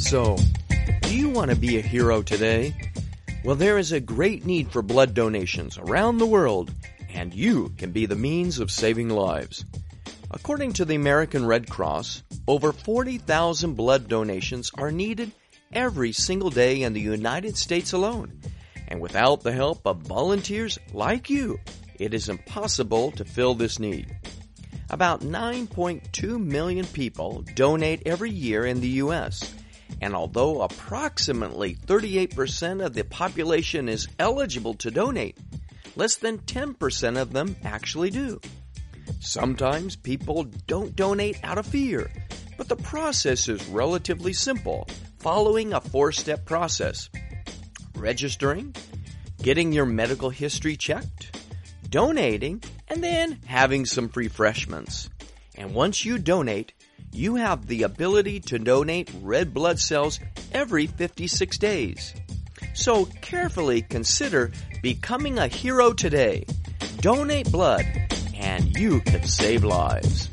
So, do you want to be a hero today? Well, there is a great need for blood donations around the world, and you can be the means of saving lives. According to the American Red Cross, over 40,000 blood donations are needed every single day in the United States alone. And without the help of volunteers like you, it is impossible to fill this need. About 9.2 million people donate every year in the U.S. And although approximately 38% of the population is eligible to donate, less than 10% of them actually do. Sometimes people don't donate out of fear, but the process is relatively simple, following a four step process registering, getting your medical history checked, donating, and then having some refreshments. And once you donate, you have the ability to donate red blood cells every 56 days. So carefully consider becoming a hero today. Donate blood and you can save lives.